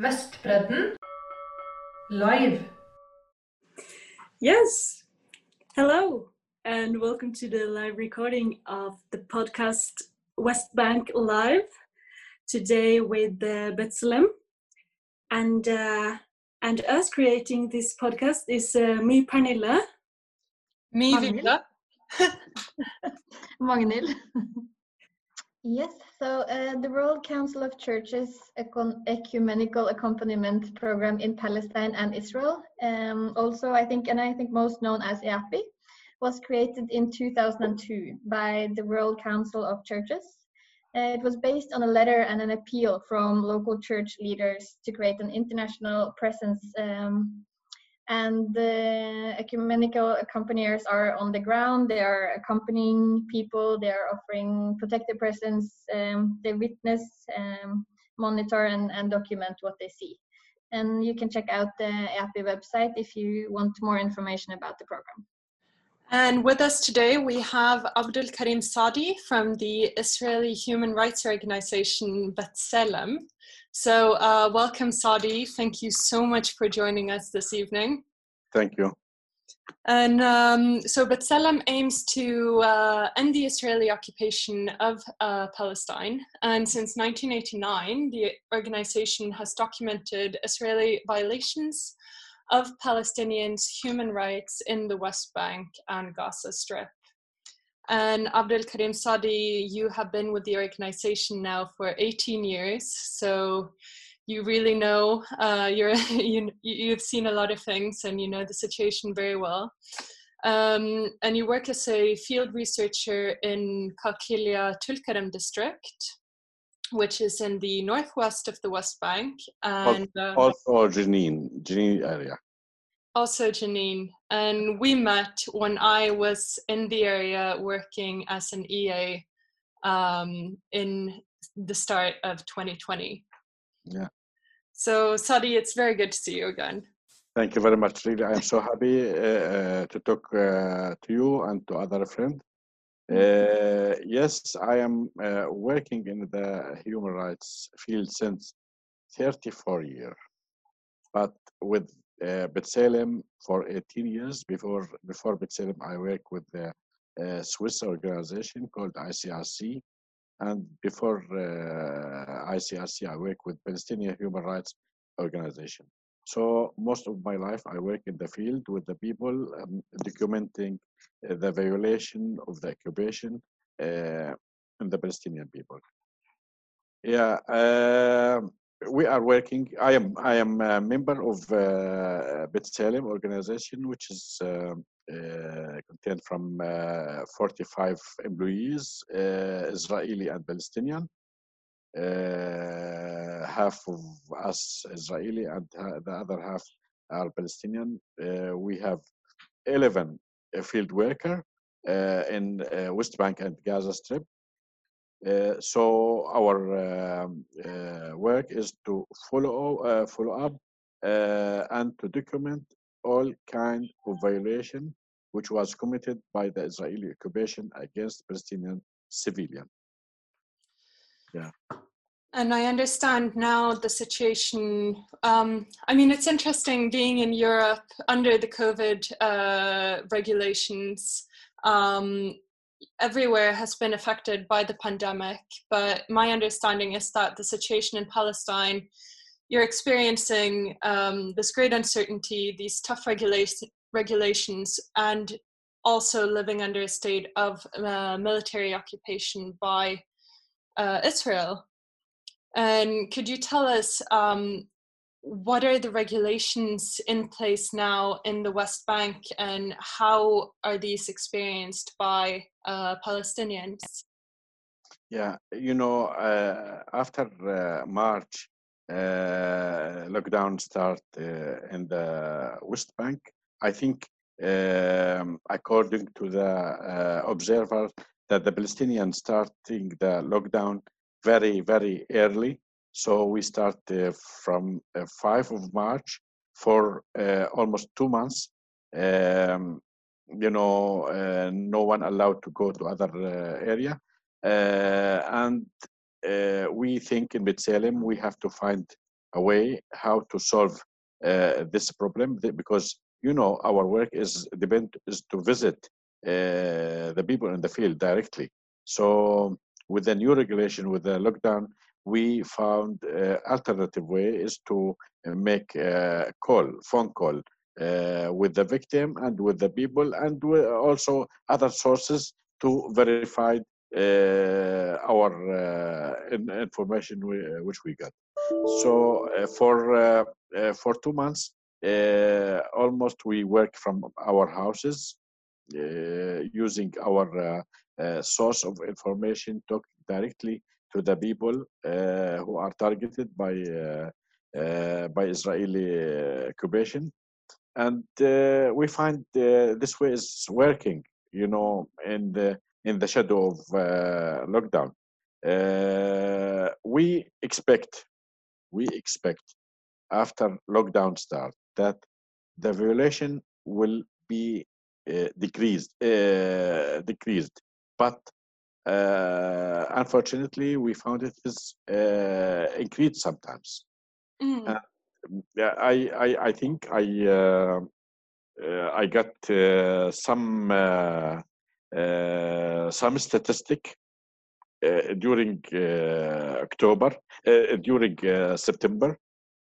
Vestbredden live. Yes. Hello, and welcome to the live recording of the podcast West Bank Live. Today with uh, B'Tselem, and uh, and us creating this podcast is uh, me, Pernille. Me, Villa. Magnhild. Yes, so uh, the World Council of Churches Ecumenical Accompaniment Program in Palestine and Israel, um, also I think, and I think most known as EAPPI, was created in 2002 by the World Council of Churches. Uh, it was based on a letter and an appeal from local church leaders to create an international presence um, and the ecumenical accompaniers are on the ground. They are accompanying people. They are offering protective presence um, they witness um, monitor and, and document what they see. And you can check out the EAPPI website if you want more information about the program. And with us today we have Abdul Karim Sadi from the Israeli human rights organization B'Tselem. So, uh, welcome, Sadi. Thank you so much for joining us this evening. Thank you. And um, so B'Tselem aims to uh, end the Israeli occupation of uh, Palestine. And since 1989, the organization has documented Israeli violations of Palestinians' human rights in the West Bank and Gaza Strip. And Abdul Karim Sadi, you have been with the organization now for 18 years. So you really know uh, you're you, you've seen a lot of things and you know the situation very well um, and you work as a field researcher in Qalqilia Tulkarem district which is in the northwest of the West Bank and uh, also Jenin Jenin area also Jenin, and we met when I was in the area working as an EA um, in the start of 2020 yeah so, Sadi, it's very good to see you again. Thank you very much. Really, I am so happy uh, uh, to talk uh, to you and to other friends. Uh, yes, I am uh, working in the human rights field since 34 years, but with uh, for 18 years. Before before B'Tselem, I worked with the uh, Swiss organization called ICRC, and before uh, ICRC, I work with Palestinian Human Rights Organization. So most of my life, I work in the field with the people, um, documenting uh, the violation of the occupation uh, and the Palestinian people. Yeah, uh, we are working. I am I am a member of uh, B'Tselem organization, which is um, uh, contained from uh, 45 employees, uh, Israeli and Palestinian. half of us Israeli and the other half are Palestinian. we have 11 field worker in West Bank and Gaza Strip. Uh, so our um, uh, work is to follow uh, follow up and to document all kind of violation which was committed by the Israeli occupation against Palestinian civilian. Yeah. And I understand now the situation. Um, I mean, it's interesting being in Europe under the COVID uh, regulations. Um, everywhere has been affected by the pandemic, but my understanding is that the situation in Palestine, you're experiencing um, this great uncertainty, these tough regulations regulations and also living under a state of uh, military occupation by uh, Israel. And could you tell us um, what are the regulations in place now in the West Bank and how are these experienced by uh, Palestinians? Yeah, you know, uh, after uh, March, uh, lockdown start in the West Bank, I think, um, according to the uh, observers, that the Palestinians starting the lockdown very, very early. So we start uh, from uh, 5 of March for uh, almost two months. Um, you know, uh, no one allowed to go to other uh, area. and we think in B'Tselem we have to find a way how to solve uh, this problem because you know our work is depend is to visit uh, the people in the field directly. So with the new regulation, with the lockdown, we found uh, alternative way is to make a call, phone call uh, with the victim and with the people and with also other sources to verify uh, our uh, information we, which we got. So uh, for uh, uh, for two months, uh, almost we work from our houses uh, using our uh, uh, source of information, talk directly to the people uh, who are targeted by uh, uh, by Israeli occupation, and we find this way is working. You know, in the in the shadow of lockdown, we expect we expect after lockdown start that the violation will be uh, decreased uh, decreased but unfortunately we found it is uh, increased sometimes Mm. Uh, yeah i i, I think i uh, uh, i got uh, some uh, uh, some statistic uh, during uh, october uh, during uh, september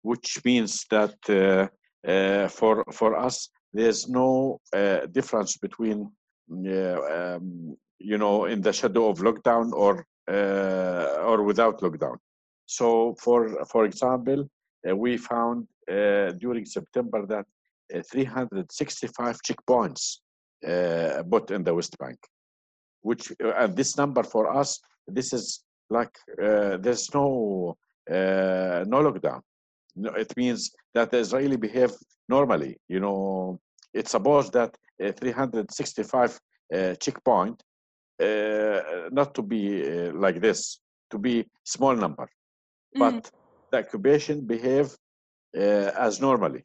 which means that uh, uh, for for us there's no uh, difference between uh, um, you know in the shadow of lockdown or uh, or without lockdown so for for example uh, we found uh, during september that uh, 365 checkpoints uh, in the west bank which uh, and this number for us this is like uh, there's no no lockdown no, it means that the Israeli behave normally. You know, it's supposed that uh, 365 uh, checkpoint not to be uh, like this, to be small number, Mm. but the occupation behave uh, as normally.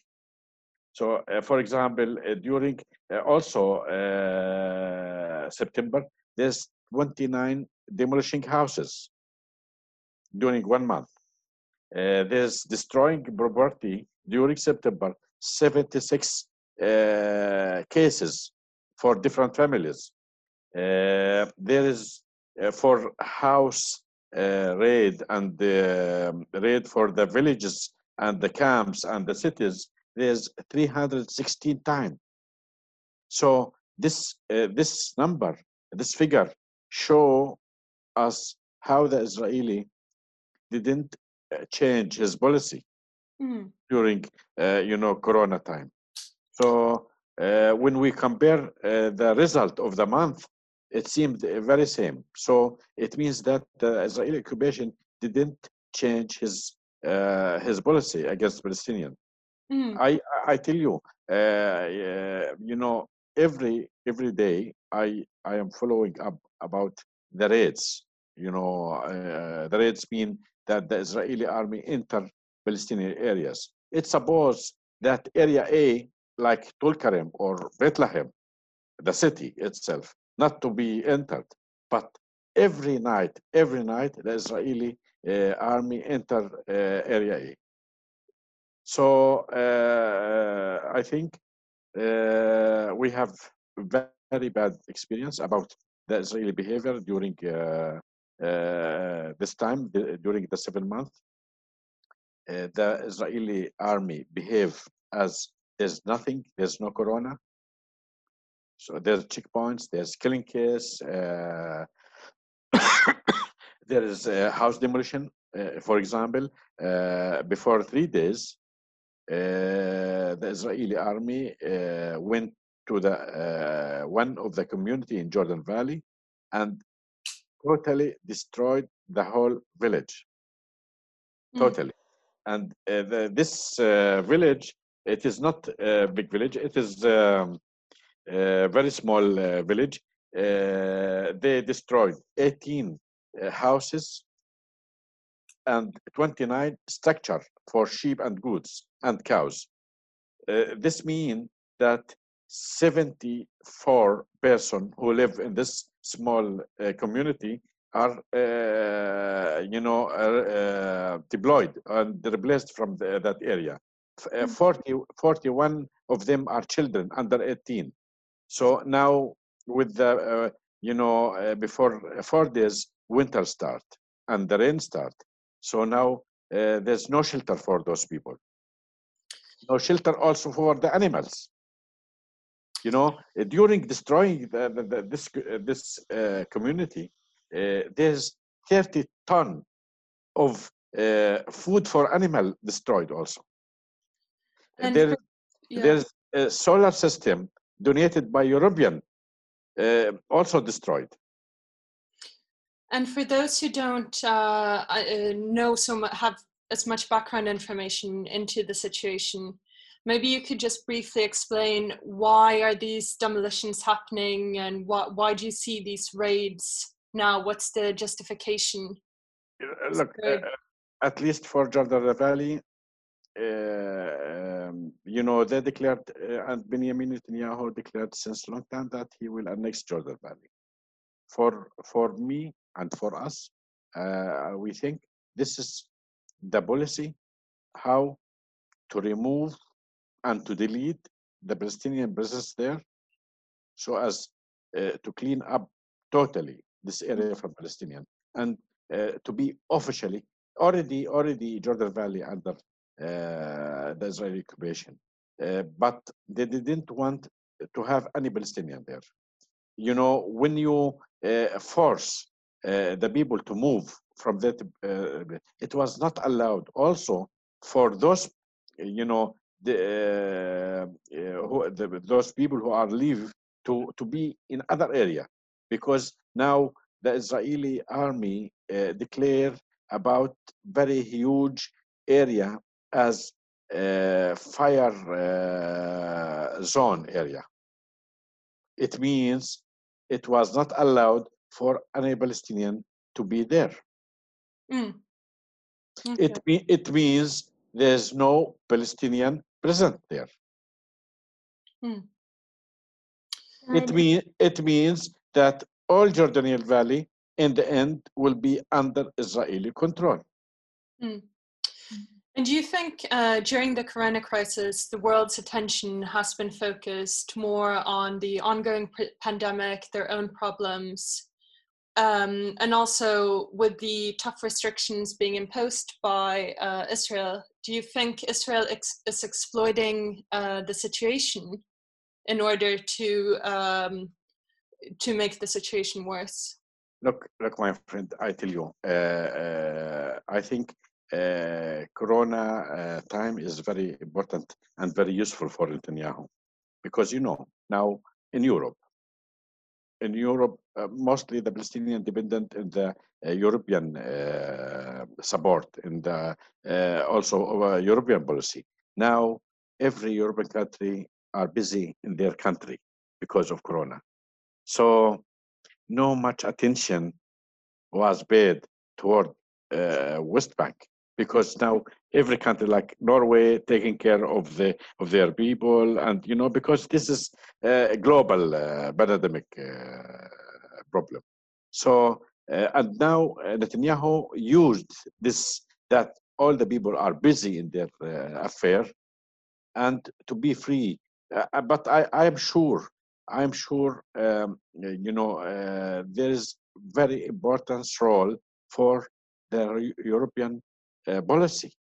So, uh, for example, uh, during uh, also uh, September, there's 29 demolishing houses during one month. Uh, there's destroying property during September, 76 uh, cases for different families. Uh, there is uh, for house uh, raid and the raid for the villages and the camps and the cities, there's 316 times. So this uh, this number, this figure, show us how the Israeli didn't change his policy Mm. during uh, you know corona time so uh, when we compare uh, the result of the month it seemed very same so it means that the israeli occupation didn't change his uh, his policy against palestinian Mm. I I tell you, uh, uh, you know, every every day I I am following up about the raids. You know, uh, the raids mean that the Israeli army enter Palestinian areas. It suppose that area A, like Tulkarem or Bethlehem, the city itself, not to be entered, but every night, every night, the Israeli uh, army enter uh, area A. So uh, I think uh, we have very bad experience about the Israeli behavior during uh, uh, this time, during the seven months. The Israeli army behave as there's nothing, there's no corona. So there's checkpoints, there's killing case, uh, there is uh, house demolition. Uh, for example, uh, before three days, uh, the Israeli army uh, went to the uh, one of the community in Jordan Valley and totally destroyed the whole village. Mm. Totally. And uh, the, this uh, village, it is not a big village. It is um, a very small uh, village. Uh, they destroyed 18 uh, houses and 29 structure for sheep and goods and cows. Uh, this means that 74 person who live in this small uh, community are, uh, you know, uh, deployed and replaced from the, that area. F- 40, 41 of them are children under 18. So now with the, you know, before four days, winter start and the rain start. So now there's no shelter for those people. No shelter also for the animals you know during destroying the, the, the, this this uh, community uh, there's 30 ton of uh, food for animal destroyed also And there, yeah. there's a solar system donated by european uh, also destroyed And for those who don't uh, uh, know so much, have as much background information into the situation, maybe you could just briefly explain why are these demolitions happening and what, why do you see these raids now? What's the justification? Uh, look uh, at least for jordan valley uh, um, you know they declared uh, and benjamin netanyahu declared since long time that he will annex jordan valley. For for me and for us uh, we think this is the policy how to remove and to delete the palestinian presence there so as uh, to clean up totally this area from palestinian and uh, to be officially already already jordan valley under uh, the israeli occupation but they didn't want to have any palestinian there. You know when you uh, force uh, the people to move from that uh, it was not allowed also for those you know the, who, the those people who are leave to to be in other area. Because now the israeli army uh, declare about very huge area as a fire uh, zone area it means it was not allowed for any Palestinian to be there. Mm. It, it means there's no Palestinian present there. It, mean, it means that all Jordanian Valley in the end will be under Israeli control. And do you think uh, during the corona crisis, the world's attention has been focused more on the ongoing pandemic, their own problems, um, and also with the tough restrictions being imposed by uh, Israel? Do you think Israel ex- is exploiting uh, the situation in order to um, to make the situation worse? Look, look, my friend, I tell you, uh, uh, I think Corona uh, time is very important and very useful for Netanyahu because you know now in Europe, in Europe, uh, mostly the Palestinian dependent in the uh, European uh, support and uh, also European policy. Now every European country are busy in their country because of Corona, so no much attention was paid toward uh, West Bank because now every country like Norway taking care of the of their people and you know because this is a global uh, pandemic uh, problem. So uh, and now uh, Netanyahu used this that all the people are busy in their uh, affair and to be free. Uh, but I I am sure I'm sure um, you know there is very important role for the European policy.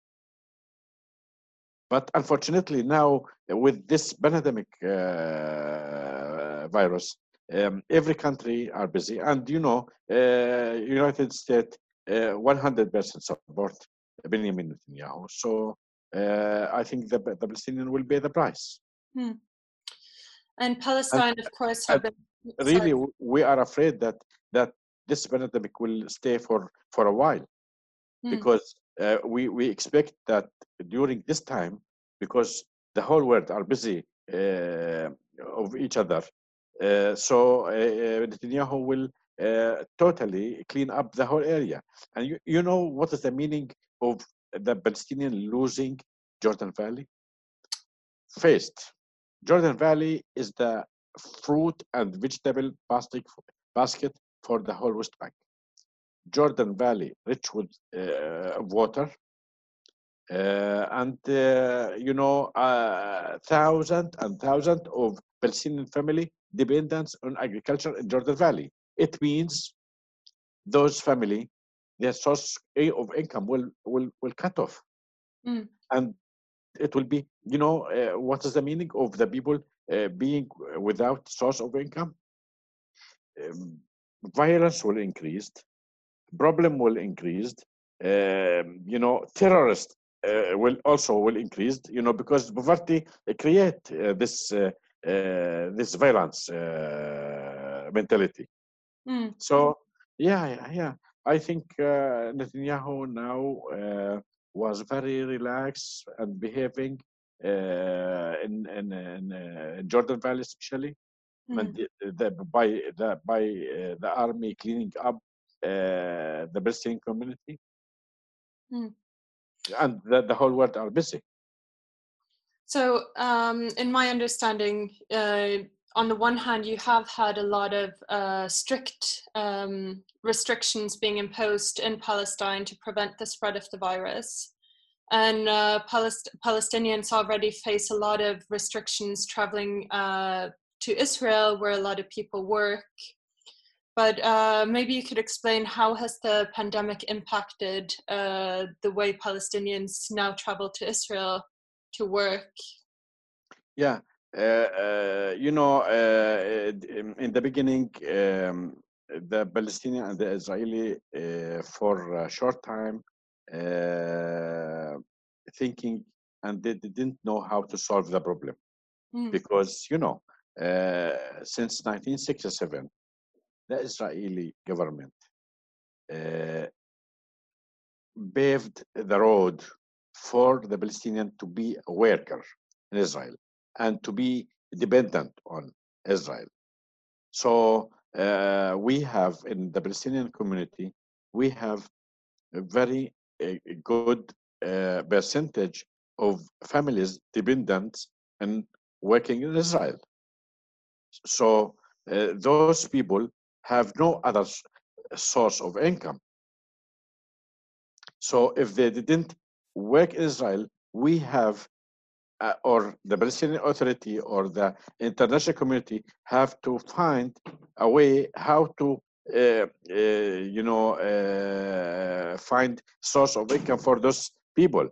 But unfortunately, now uh, with this pandemic uh, virus, um, every country are busy, and you know, uh, United States uh, 100% support Benjamin Netanyahu. So uh, I think the, the Palestinian will pay the price. And Palestine, of course, have been. Really, w- we are afraid that that this pandemic will stay for for a while Hmm. because uh, we we expect that during this time because the whole world are busy uh, of each other uh, so uh, uh, Netanyahu will uh, totally clean up the whole area. And you, you know what is the meaning of the Palestinian losing Jordan Valley? First Jordan Valley is the fruit and vegetable basket basket for the whole West Bank Jordan Valley, rich with uh, water, uh, and uh, you know, uh, thousand and thousand of Palestinian family dependents on agriculture in Jordan Valley. It means those family, their source of income will will will cut off, Mm. and it will be, you know, uh, what is the meaning of the people uh, being without source of income? Um, violence will increase, problem will increase, um, you know, terrorists uh, will also will increase, you know, because poverty create uh, this uh, uh, this violence uh, mentality. Mm. So yeah, yeah, yeah. I think uh, Netanyahu now uh, was very relaxed and behaving uh, in in, in uh, Jordan Valley, especially Mm. and the, the, by the by uh, the army cleaning up uh, the Palestinian community, Mm. and the, the whole world are busy. So, um, in my understanding, uh, on the one hand, you have had a lot of uh, strict um, restrictions being imposed in Palestine to prevent the spread of the virus. And uh, Palest- Palestinians already face a lot of restrictions traveling uh, to Israel, where a lot of people work. But uh, maybe you could explain how has the pandemic impacted uh, the way Palestinians now travel to Israel to work? Yeah, uh, uh, you know, uh, in the beginning, um, the Palestinian and the Israeli, uh, for a short time, uh, thinking and they didn't know how to solve the problem Mm. because you know, uh, since 1967, the Israeli government uh, paved the road for the Palestinian to be a worker in Israel and to be dependent on Israel. So uh, we have in the Palestinian community, we have a very good uh, percentage of families dependent and working in Israel. So uh, those people have no other source of income. So if they didn't work in Israel, we have, uh, or the Palestinian Authority or the international community have to find a way how to, uh, uh, you know, uh, find source of income for those people.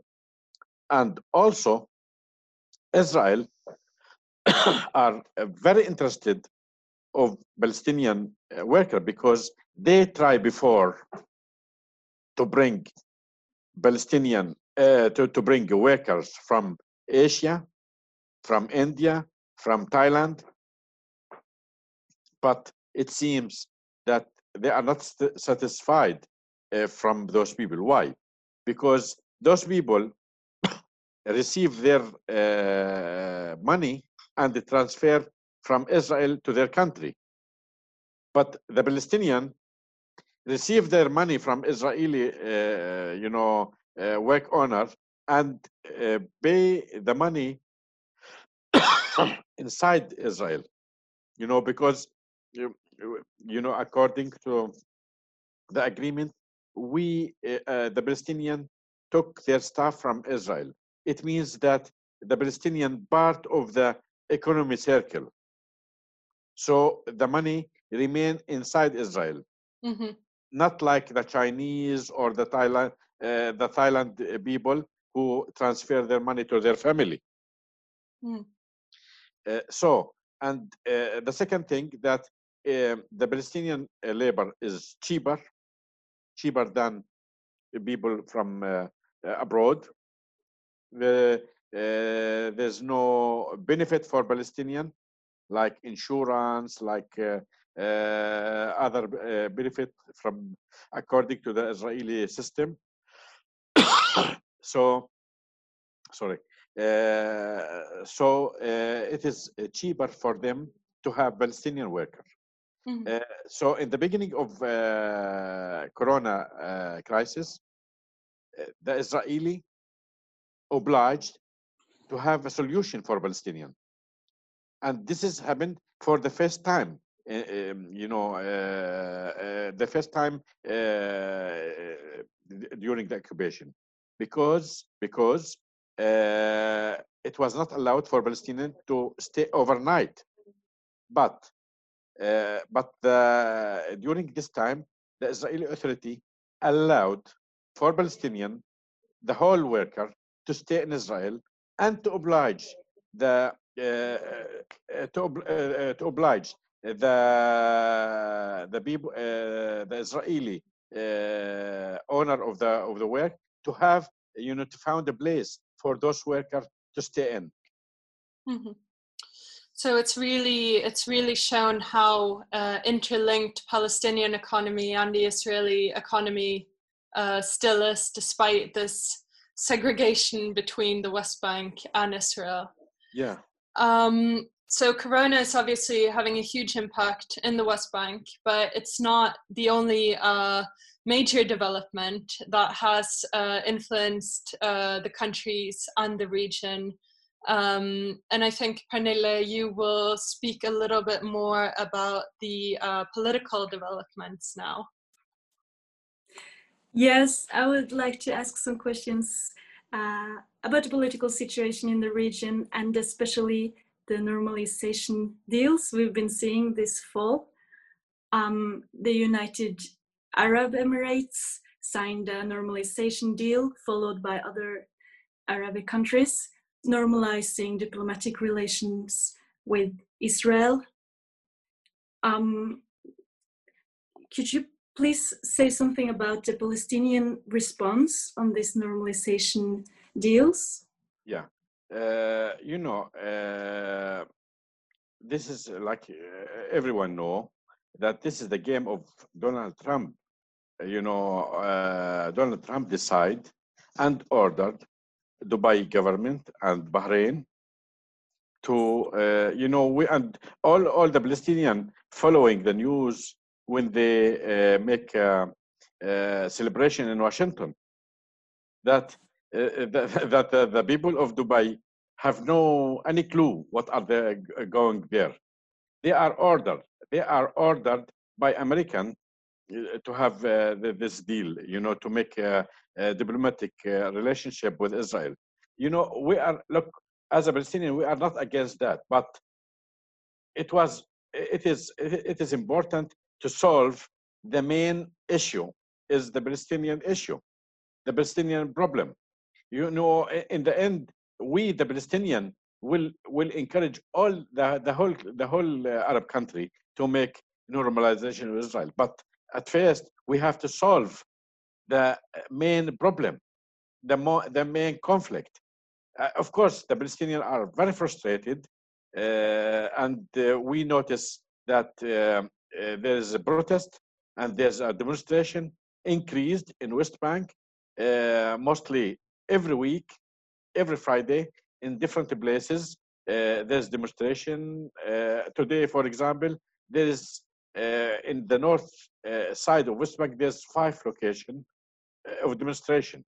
And also, Israel are uh, very interested of Palestinian uh, worker because they try before to bring Palestinian uh, to, to bring workers from Asia, from India, from Thailand, but it seems that they are not satisfied uh, from those people. Why? Because those people receive their uh, money and transfer from Israel to their country. But the Palestinian receive their money from Israeli, uh, you know, uh, work owner and uh, pay the money inside Israel, you know, because you, you know, according to the agreement, we, uh, uh, the Palestinian, took their stuff from Israel. It means that the Palestinian part of the economy circle. So the money remain inside Israel, Mhm. not like the Chinese or the Thailand, uh, the Thailand uh, people who transfer their money to their family. Mm. Uh, so, and uh, the second thing that the Palestinian uh, labor is cheaper, cheaper than the people from abroad. The, there's no benefit for Palestinian, like insurance, like uh, uh, other uh, benefit from according to the Israeli system. so, sorry. Uh, so uh, it is cheaper for them to have Palestinian worker. Mhm. Uh, so in the beginning of uh, Corona uh, crisis, uh, the Israeli obliged to have a solution for Palestinian, and this has happened for the first time um, you know, the first time during the occupation, because because it was not allowed for Palestinians to stay overnight. But uh, but the, during this time, the Israeli authority allowed for Palestinian, the whole worker, to stay in Israel and to oblige the uh, uh, to, uh, to oblige the the people uh, the Israeli uh, owner of the of the work to have you know to found a place for those workers to stay in. Mm -hmm. So it's really it's really shown how uh, interlinked Palestinian economy and the Israeli economy uh, still is, despite this segregation between the West Bank and Israel. Yeah. Um, so Corona is obviously having a huge impact in the West Bank, but it's not the only uh, major development that has uh, influenced uh, the countries and the region um, and I think, Pernille, you will speak a little bit more about the uh, political developments now. Yes, I would like to ask some questions uh, about the political situation in the region and especially the normalization deals we've been seeing this fall. Um, the United Arab Emirates signed a normalization deal followed by other Arabic countries normalizing diplomatic relations with Israel. Um, could you please say something about the Palestinian response on these normalization deals? Yeah, uh, you know, uh, this is like uh, everyone know that this is the game of Donald Trump. You know, uh, Donald Trump decide and ordered Dubai government and Bahrain to uh, you know we and all all the Palestinian following the news when they uh, make a, a, celebration in Washington that uh, that, that uh, the people of Dubai have no any clue what are they going there. They are ordered. They are ordered by American uh, to have uh, this deal, you know, to make a, a diplomatic uh, relationship with Israel. You know, we are look as a Palestinian, we are not against that, but it was, it is, it is important to solve the main issue is the Palestinian issue, the Palestinian problem. You know, in the end, we, the Palestinian, will will encourage all the the whole the whole uh, Arab country to make normalization with Israel. But at first, we have to solve the main problem, the more the main conflict. Uh, of course, the Palestinians are very frustrated, uh, and uh, we notice that uh, uh, there is a protest and there's a demonstration increased in West Bank, uh, mostly every week, every Friday in different places. there's demonstration today, for example. There is in the north side of West Bank. There's five locations of demonstration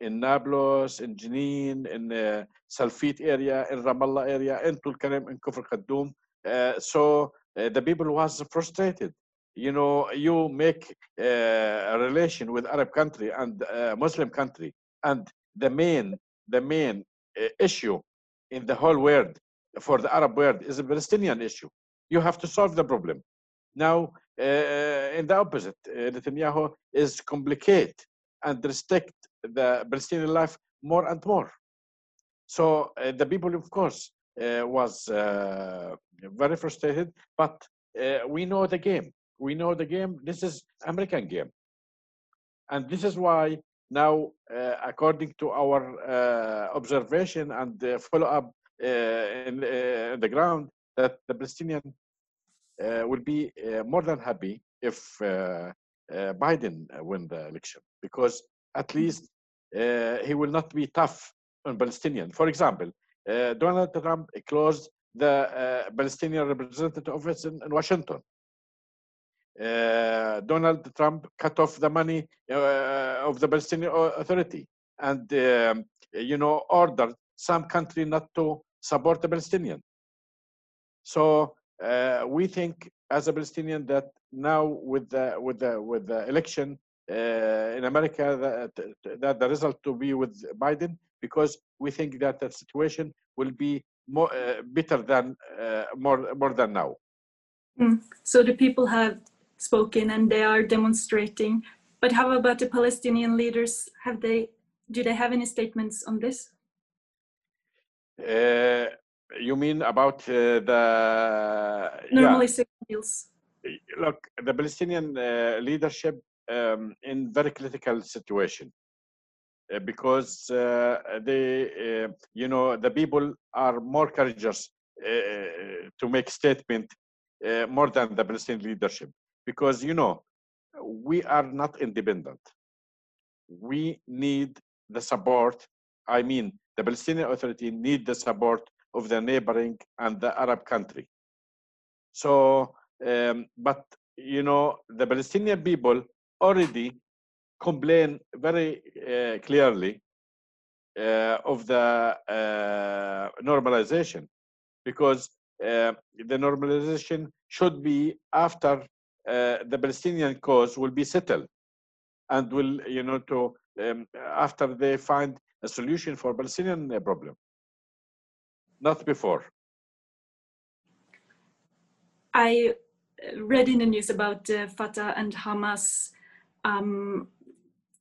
in Nablus, in Jenin, in uh, Salfit area, in Ramallah area, in Tulkarem, in Kufr Khaddum. Uh, so uh, the people was frustrated. You know, you make uh, a relation with Arab country and uh, Muslim country, and the main, the main uh, issue in the whole world for the Arab world is a Palestinian issue. You have to solve the problem. Now, in the opposite, Netanyahu is complicate and restrict the Palestinian life more and more. So uh, the people, of course, was uh, very frustrated, but uh, we know the game. We know the game. This is American game. And this is why now, uh, according to our uh, observation and follow-up in, in, the ground, that the Palestinian will be more than happy if Biden win the election, because at least uh, he will not be tough on Palestinian. For example, uh, Donald Trump closed the uh, Palestinian representative office in, in Washington. Uh, Donald Trump cut off the money uh, of the Palestinian Authority and, um, you know, ordered some country not to support the Palestinian. So uh, we think as a Palestinian that now with the with the with the election uh, in America that, that the result to be with Biden because we think that the situation will be more uh, better than uh, more more than now. So the people have spoken and they are demonstrating. But how about the Palestinian leaders? Have they do they have any statements on this? Uh, you mean about uh, the Normalization deals. look the Palestinian uh, leadership um, in very critical situation because uh, they uh, you know the people are more courageous uh, to make statement uh, more than the Palestinian leadership. Because you know we are not independent. We need the support i mean the palestinian authority need the support of the neighboring and the arab country. So um, but you know the palestinian people already complain very uh, clearly uh, of the uh, normalization because the normalization should be after the Palestinian cause will be settled and will, you know, to um, after they find a solution for Palestinian problem, not before. I read in the news about Fatah and Hamas um,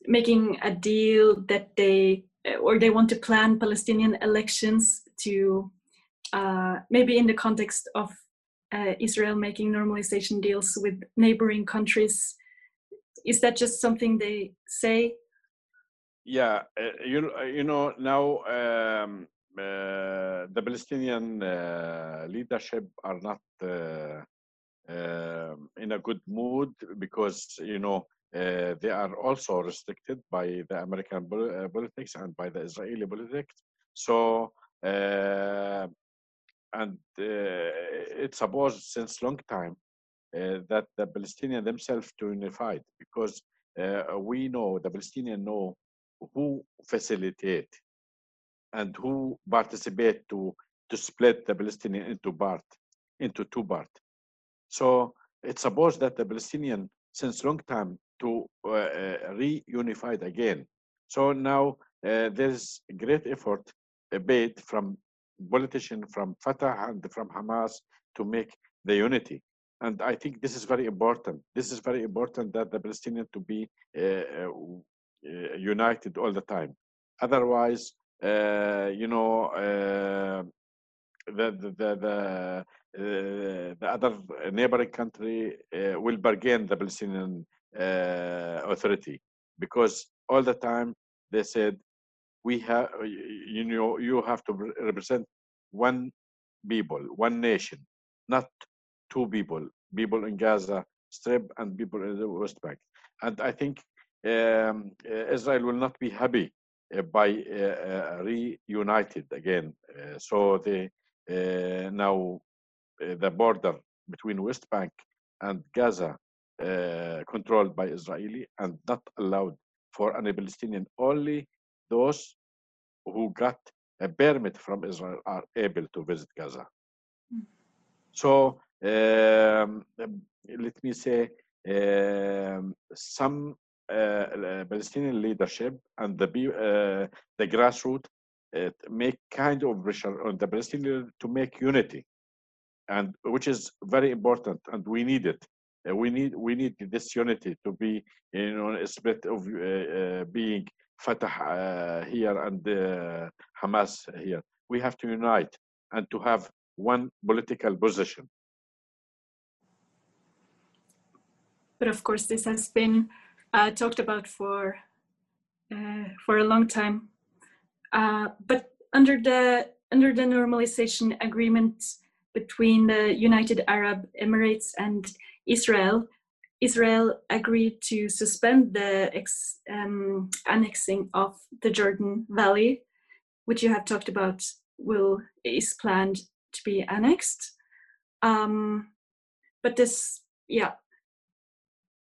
making a deal that they or they want to plan Palestinian elections to uh, maybe in the context of uh, Israel making normalization deals with neighboring countries. Is that just something they say? Yeah, uh, you uh, you know now um, uh, the Palestinian uh, leadership are not um in a good mood because you know uh, they are also restricted by the American uh, politics and by the Israeli politics. So uh, and uh, it's supposed since long time uh, that the Palestinians themselves to unified because we know the Palestinians know who facilitate and who participate to to split the Palestinian into part into two part. So it's supposed that the Palestinian since long time to uh, uh, reunified again. So now uh, there's great effort made from politician from Fatah and from Hamas to make the unity. And I think this is very important. This is very important that the Palestinian to be united all the time. Otherwise, uh, you know, uh, the the the the, uh, the other neighboring country will bargain the Palestinian authority. Because all the time they said we have you know you have to represent one people one nation not two people people in gaza strip and people in the west bank. And i think um, uh, israel will not be happy uh, by uh, uh, reunited again. Uh, so the uh, now uh, the border between west bank and gaza uh, controlled by israeli and not allowed for any palestinian only those who got a permit from Israel are able to visit Gaza. Mm. So um, let me say um, some uh, Palestinian leadership and the uh, the grassroots uh, make kind of pressure on the Palestinian to make unity, and which is very important, and we need it. Uh, we need we need this unity to be you know a split of uh, uh, being Fatah here and Hamas here. We have to unite and to have one political position. But of course, this has been uh, talked about for uh, for a long time. Uh, but under the under the normalization agreement between the United Arab Emirates and Israel, Israel agreed to suspend the ex, um, annexing of the Jordan Valley, which you have talked about will is planned to be annexed. Um, but this, yeah,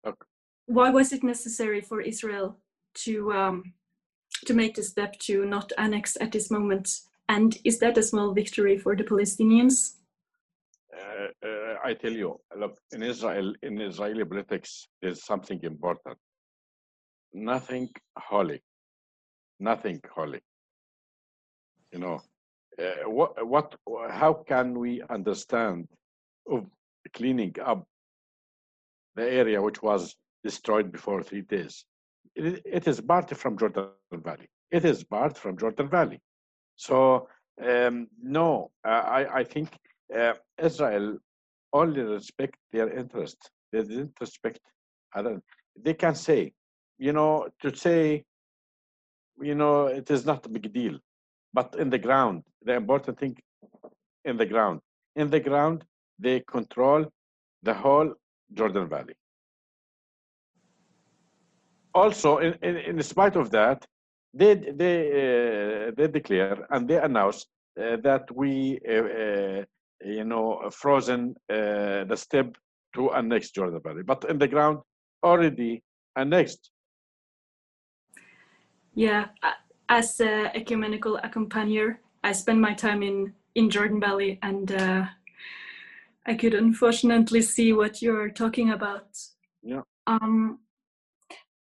Okay. why was it necessary for Israel to um, to make the step to not annex at this moment? And is that a small victory for the Palestinians? Uh, uh, I tell you, look, in Israel, in Israeli politics, there's something important. Nothing holy. Nothing holy. You know, uh, what, what, how can we understand of cleaning up the area which was destroyed before three days? It, it is part from Jordan Valley. It is part from Jordan Valley. So um, no, I, I think uh, Israel only respect their interest. They didn't respect other. They can say, you know, to say, you know, it is not a big deal, but in the ground, the important thing, in the ground, in the ground, they control the whole Jordan Valley. Also, in, in, in spite of that, they they uh, they declare and they announce uh, that we uh, you know frozen the step to annex Jordan Valley, but in the ground already annexed. Yeah, as a ecumenical accompanier, I spend my time in in Jordan Valley, and uh, I could unfortunately see what you're talking about. Yeah. Um.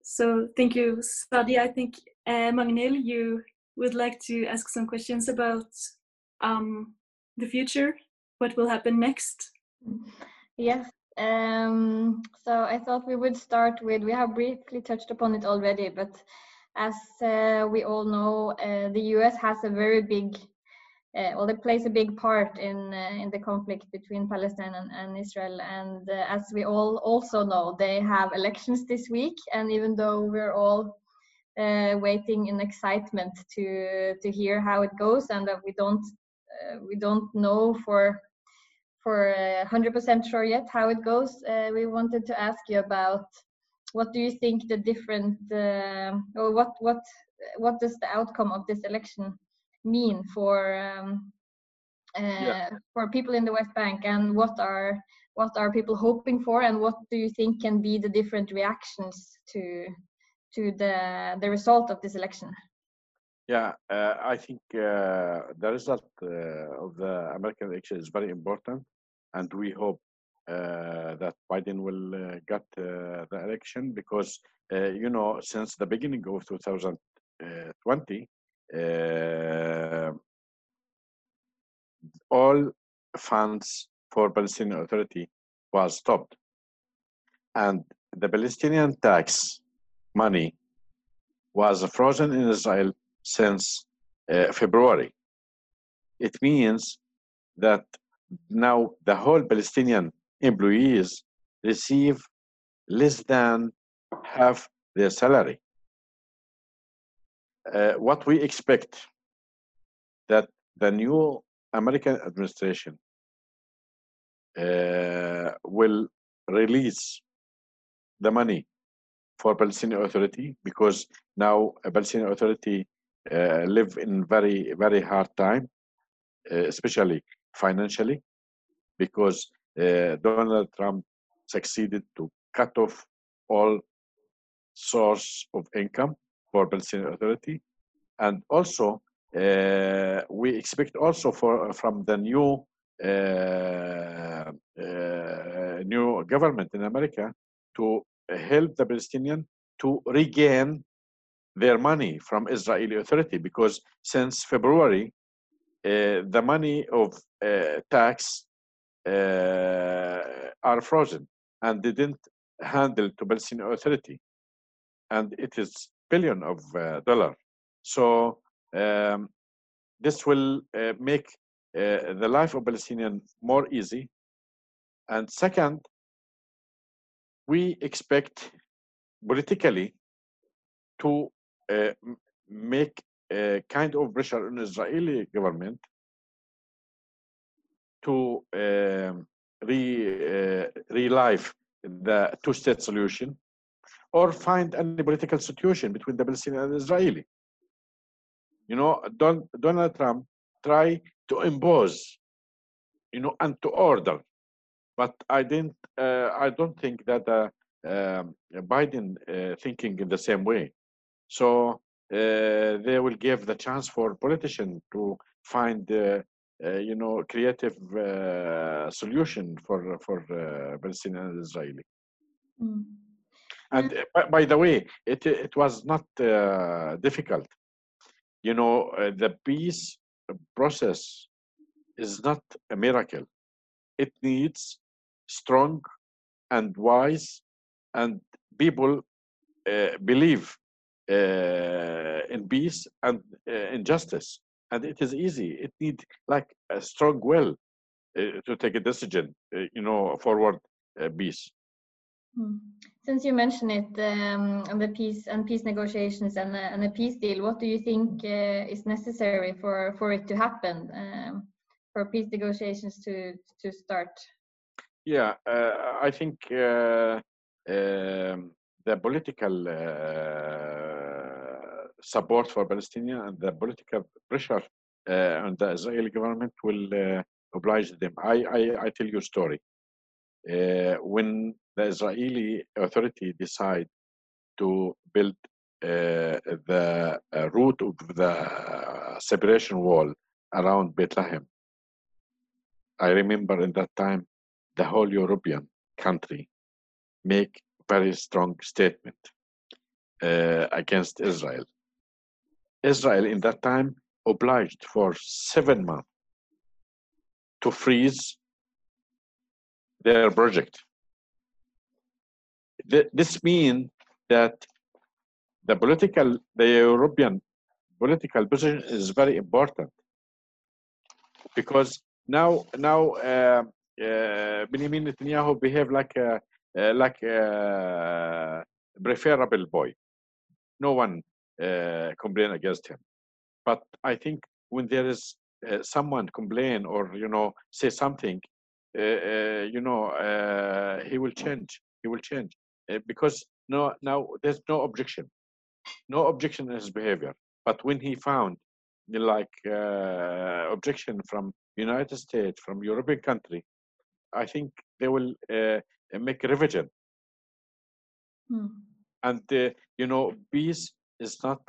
So thank you, Sadi. I think uh, Magnil, you would like to ask some questions about um, the future, what will happen next? Yes. Um, so I thought we would start with, we have briefly touched upon it already, but as uh, we all know, uh, the US has a very big, uh, well, it plays a big part in uh, in the conflict between Palestine and, and Israel. And uh, as we all also know, they have elections this week. And even though we're all uh, waiting in excitement to to hear how it goes and that we don't we don't know for for 100% uh, sure yet how it goes uh, we wanted to ask you about what do you think the different uh, or what what what does the outcome of this election mean for um, yeah. for people in the west bank and what are what are people hoping for and what do you think can be the different reactions to to the the result of this election? Yeah, uh, I think uh, the result uh, of the American election is very important, and we hope uh, that Biden will uh, get uh, the election because you know since the beginning of 2020, all funds for Palestinian Authority was stopped, and the Palestinian tax money was frozen in Israel since uh, February. It means that now the whole Palestinian employees receive less than half their salary. Uh, what we expect that the new American administration uh, will release the money for Palestinian Authority because now a Palestinian Authority live in very very hard time, uh, especially financially, because uh, Donald Trump succeeded to cut off all source of income for Palestinian Authority, and also uh, we expect also for from the new uh, uh, new government in America to help the Palestinian to regain their money from Israeli authority because since February, uh, the money of uh, tax uh, are frozen and they didn't handle to Palestinian authority, and it is billion of uh, dollar. So um, this will uh, make uh, the life of Palestinian more easy. And second, we expect politically to make a kind of pressure on Israeli government to uh, re uh, relive the two-state solution or find any political solution between the Palestinian and Israeli. You know, Don, Donald Trump try to impose, you know, and to order but I didn't. Uh, I don't think that uh, um, Biden uh, thinking in the same way. So uh, they will give the chance for politicians to find uh, you know, creative uh, solution for for uh, Palestinian and Israeli. Mm. And by, the way, it it was not uh, difficult. You know, uh, the peace process is not a miracle. It needs strong and wise and people uh, believe in peace and uh, in justice. And it is easy. It needs like a strong will uh, to take a decision, uh, you know, forward uh, peace. Hmm. Since you mentioned it, um, the peace and peace negotiations and the, and peace deal, what do you think uh, is necessary for for it to happen, um, for peace negotiations to to start? Yeah, uh, I think uh, um, the political uh, support for Palestinian and the political pressure uh, on the Israeli government will uh, oblige them. I, I, I tell you a story. Uh, when the Israeli authority decide to build uh, the uh, route of the separation wall around Bethlehem, I remember in that time the whole European country make very strong statement uh, against Israel. Israel in that time obliged for seven months to freeze their project. Th- This means that the political, the European political position is very important because now, now uh, uh, Benjamin Netanyahu behave like a, uh, like a preferable boy. No one uh, complain against him, but I think when there is uh, someone complain or you know say something, uh, uh, you know uh, he will change. He will change because no now there's no objection, no objection in his behavior. But when he found like uh, objection from United States, from European country, I think they will uh, make revision. Hmm. And uh, you know, peace is not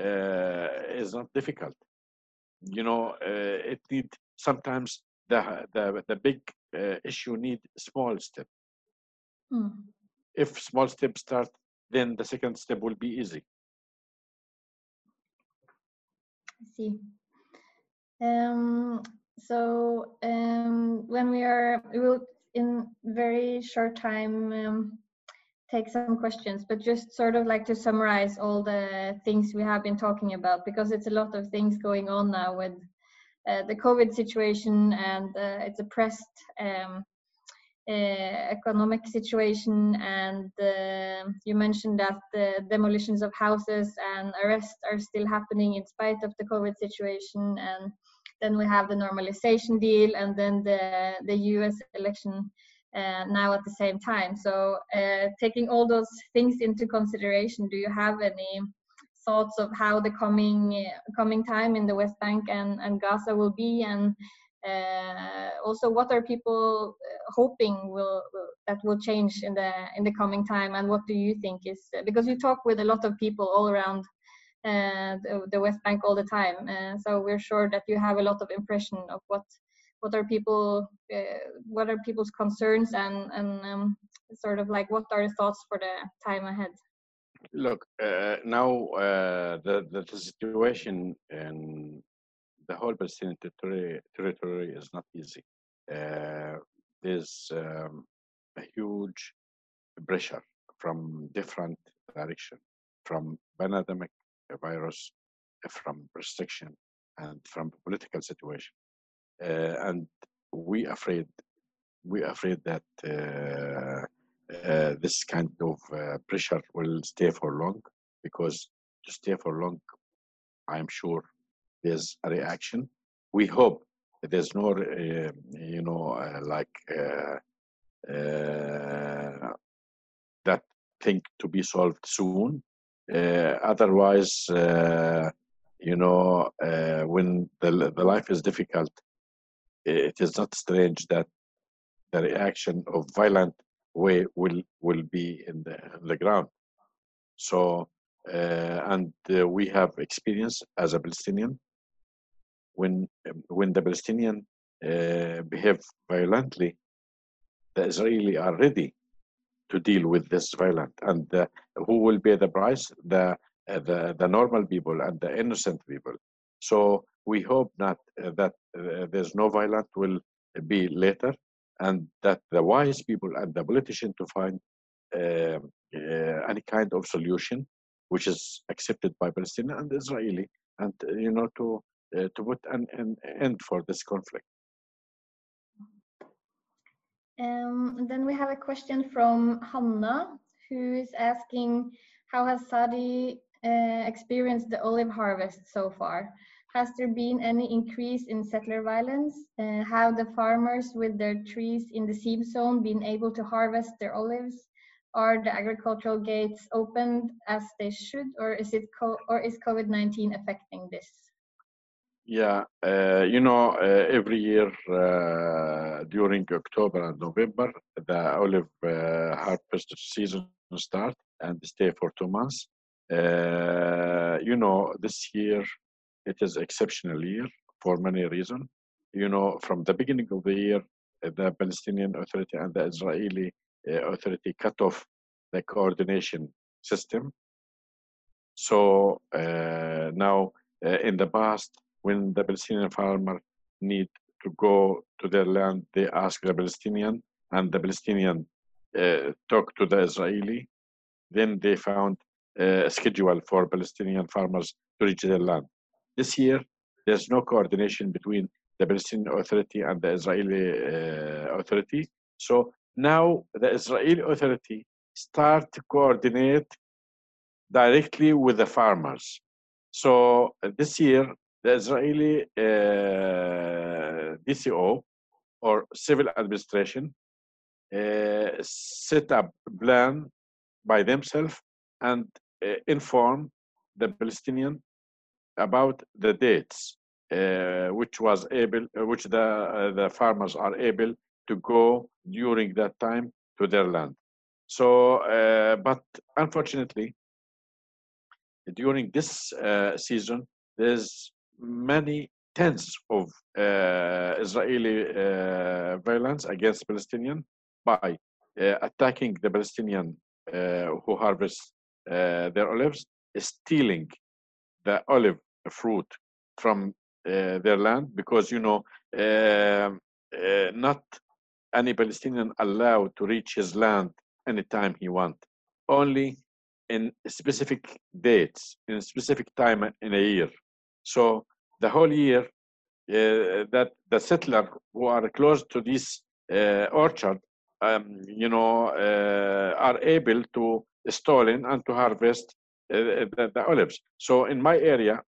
uh, is not difficult. You know, uh, it need sometimes the the the big uh, issue need small step. Hmm. If small step start, then the second step will be easy. I see. Um, so um, when we are, we will in very short time um, take some questions, but just sort of like to summarize all the things we have been talking about because it's a lot of things going on now with uh, the COVID situation and uh, it's a pressed um, uh, economic situation. And uh, you mentioned that the demolitions of houses and arrests are still happening in spite of the covid situation. And then we have the normalization deal and then the the us election now at the same time. So uh, taking all those things into consideration do you have any thoughts of how the coming coming time in the west bank and, and gaza will be? And uh, also what are people uh, hoping will, that will change in the in the coming time? And what do you think is uh, because you talk with a lot of people all around uh, the, the west bank all the time uh, so we're sure that you have a lot of impression of what what are people uh, what are people's concerns and and um, sort of like what are the thoughts for the time ahead Look, uh, now uh, the, the situation in the whole Palestinian territory, territory is not easy. Uh, there's um, a huge pressure from different direction, from pandemic virus, from restriction, and from political situation. Uh, and we afraid, we afraid that uh, uh, this kind of pressure will stay for long because to stay for long, I'm sure there's a reaction. We hope there's no, uh, you know, uh, like uh, that thing to be solved soon. Otherwise, you know, when the, the life is difficult, it is not strange that the reaction of violent way will will be in the, in the ground. So, uh, and uh, we have experience as a Palestinian when when the Palestinian uh, behave violently, the Israeli are ready to deal with this violence. and who will pay the price? The uh, the the normal people and the innocent people. So we hope not uh, that uh, there's no violence will be later, and that the wise people and the politicians to find uh, any kind of solution which is accepted by Palestinian and Israeli, and you know to to put an, an end for this conflict. Um, then we have a question from Hanna, who is asking, how has Sadi uh, experienced the olive harvest so far? Has there been any increase in settler violence? Uh, have the farmers with their trees in the seam zone been able to harvest their olives? Are the agricultural gates opened as they should, or is it or is COVID-19 affecting this? Yeah, uh, you know, uh, every year uh, during October and November, the olive uh, harvest season start and stay for two months. Uh, you know, this year it is exceptional year for many reasons. You know, from the beginning of the year, the Palestinian Authority and the Israeli uh, Authority cut off the coordination system. So now, in the past, when the Palestinian farmer need to go to their land, they ask the Palestinian, and the Palestinian uh, talk to the Israeli. Then they found a schedule for Palestinian farmers to reach their land. This year, there's no coordination between the Palestinian Authority and the Israeli uh, Authority. So now the Israeli Authority start to coordinate directly with the farmers. So this year, the Israeli uh, DCO or civil administration uh, set up plan by themselves and uh, inform the Palestinian about the dates uh, which was able uh, which the uh, the farmers are able to go during that time to their land. So but unfortunately during this season there's many tens of uh, Israeli uh, violence against Palestinian by uh, attacking the Palestinian who harvest their olives, stealing the olive fruit from their land because you know um, not any Palestinian allowed to reach his land anytime he want. Only in specific dates, in specific time in a year. So the whole year uh, that the settler who are close to this uh, orchard, um, you know, uh, are able to stolen and to harvest uh, the, the, olives. So in my area,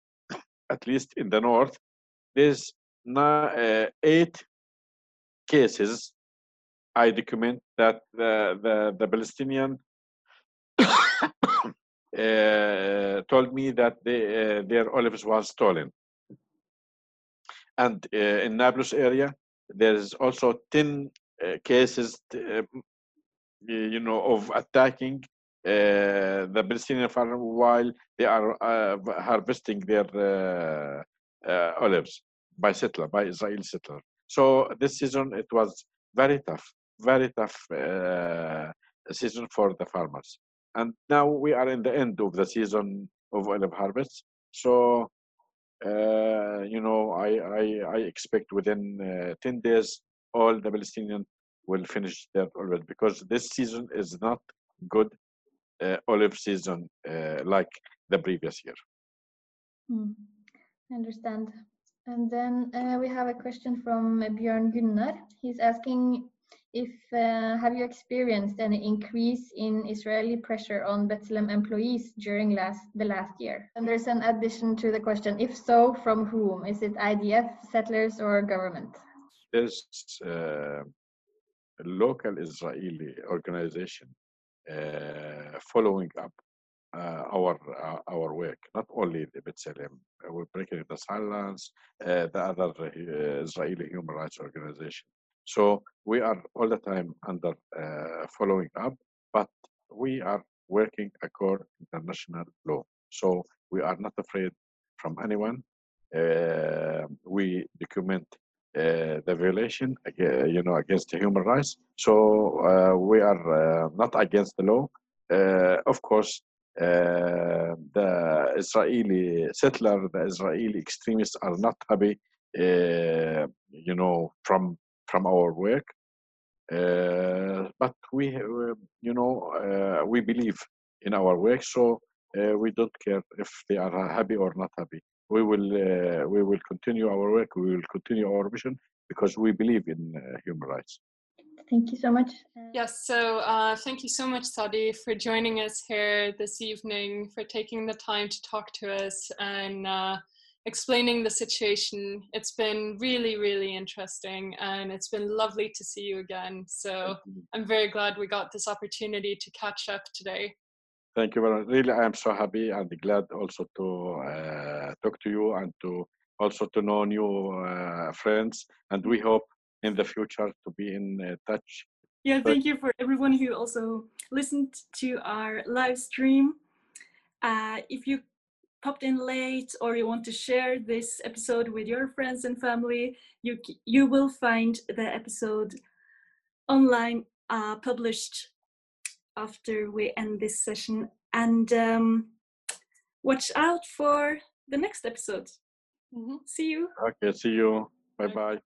at least in the north, there's uh, eight cases I document that the, the, the Palestinian uh, told me that they, uh, their olives was stolen. And uh, in Nablus area, there is also 10 cases, you know, of attacking the Palestinian farm while they are uh, harvesting their uh, olives by settler, by Israeli settler. So this season it was very tough, very tough season for the farmers. And now we are in the end of the season of olive harvest. So, uh, you know, I, I, I expect within uh, 10 days, all the Palestinian will finish their olive because this season is not good uh, olive season uh, like the previous year. Hmm. I understand. And then uh, we have a question from Björn Gunnar. He's asking if uh, have you experienced any increase in Israeli pressure on Bethlehem employees during last the last year? And there's an addition to the question: if so, from whom? Is it IDF, settlers, or government? There's uh, a local Israeli organization uh, following up uh, our uh, our work, not only the B'Tselem, uh, we're breaking the silence, uh, the other Israeli human rights organization. So we are all the time under uh, following up, but we are working according to international law. So we are not afraid from anyone. Uh, we document uh, the violation, you know, against human rights. So uh, we are uh, not against the law. Uh, of course, uh, the Israeli settler, the Israeli extremists are not happy, uh, you know, from from our work. Uh, but we, uh, you know, uh, we believe in our work, so uh, we don't care if they are happy or not happy. We will, uh, we will continue our work. We will continue our mission because we believe in uh, human rights. Thank you so much. Uh, Yes, so uh, thank you so much, Sadi, for joining us here this evening, for taking the time to talk to us and uh, explaining the situation. It's been really, really interesting and it's been lovely to see you again. So I'm very glad we got this opportunity to catch up today. Thank you very much. Really, I am so happy and glad also to uh, talk to you and to also to know new uh, friends. And we hope in the future to be in uh, touch. Yeah, thank you for everyone who also listened to our live stream. Uh, if you popped in late or you want to share this episode with your friends and family, you you will find the episode online uh, published after we end this session. And um, watch out for the next episode. Mhm. See you. Okay, see you. Bye Bye. bye.